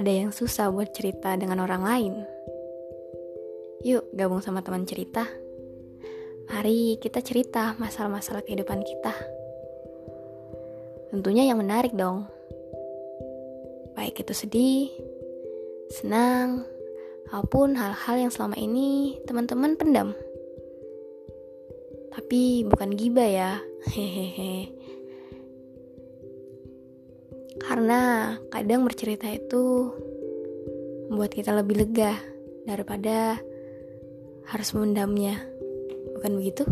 ada yang susah buat cerita dengan orang lain. Yuk, gabung sama teman cerita. Mari kita cerita masalah-masalah kehidupan kita. Tentunya yang menarik dong. Baik itu sedih, senang, maupun hal-hal yang selama ini teman-teman pendam. Tapi bukan giba ya. Hehehe. Karena kadang bercerita itu membuat kita lebih lega daripada harus memendamnya. Bukan begitu?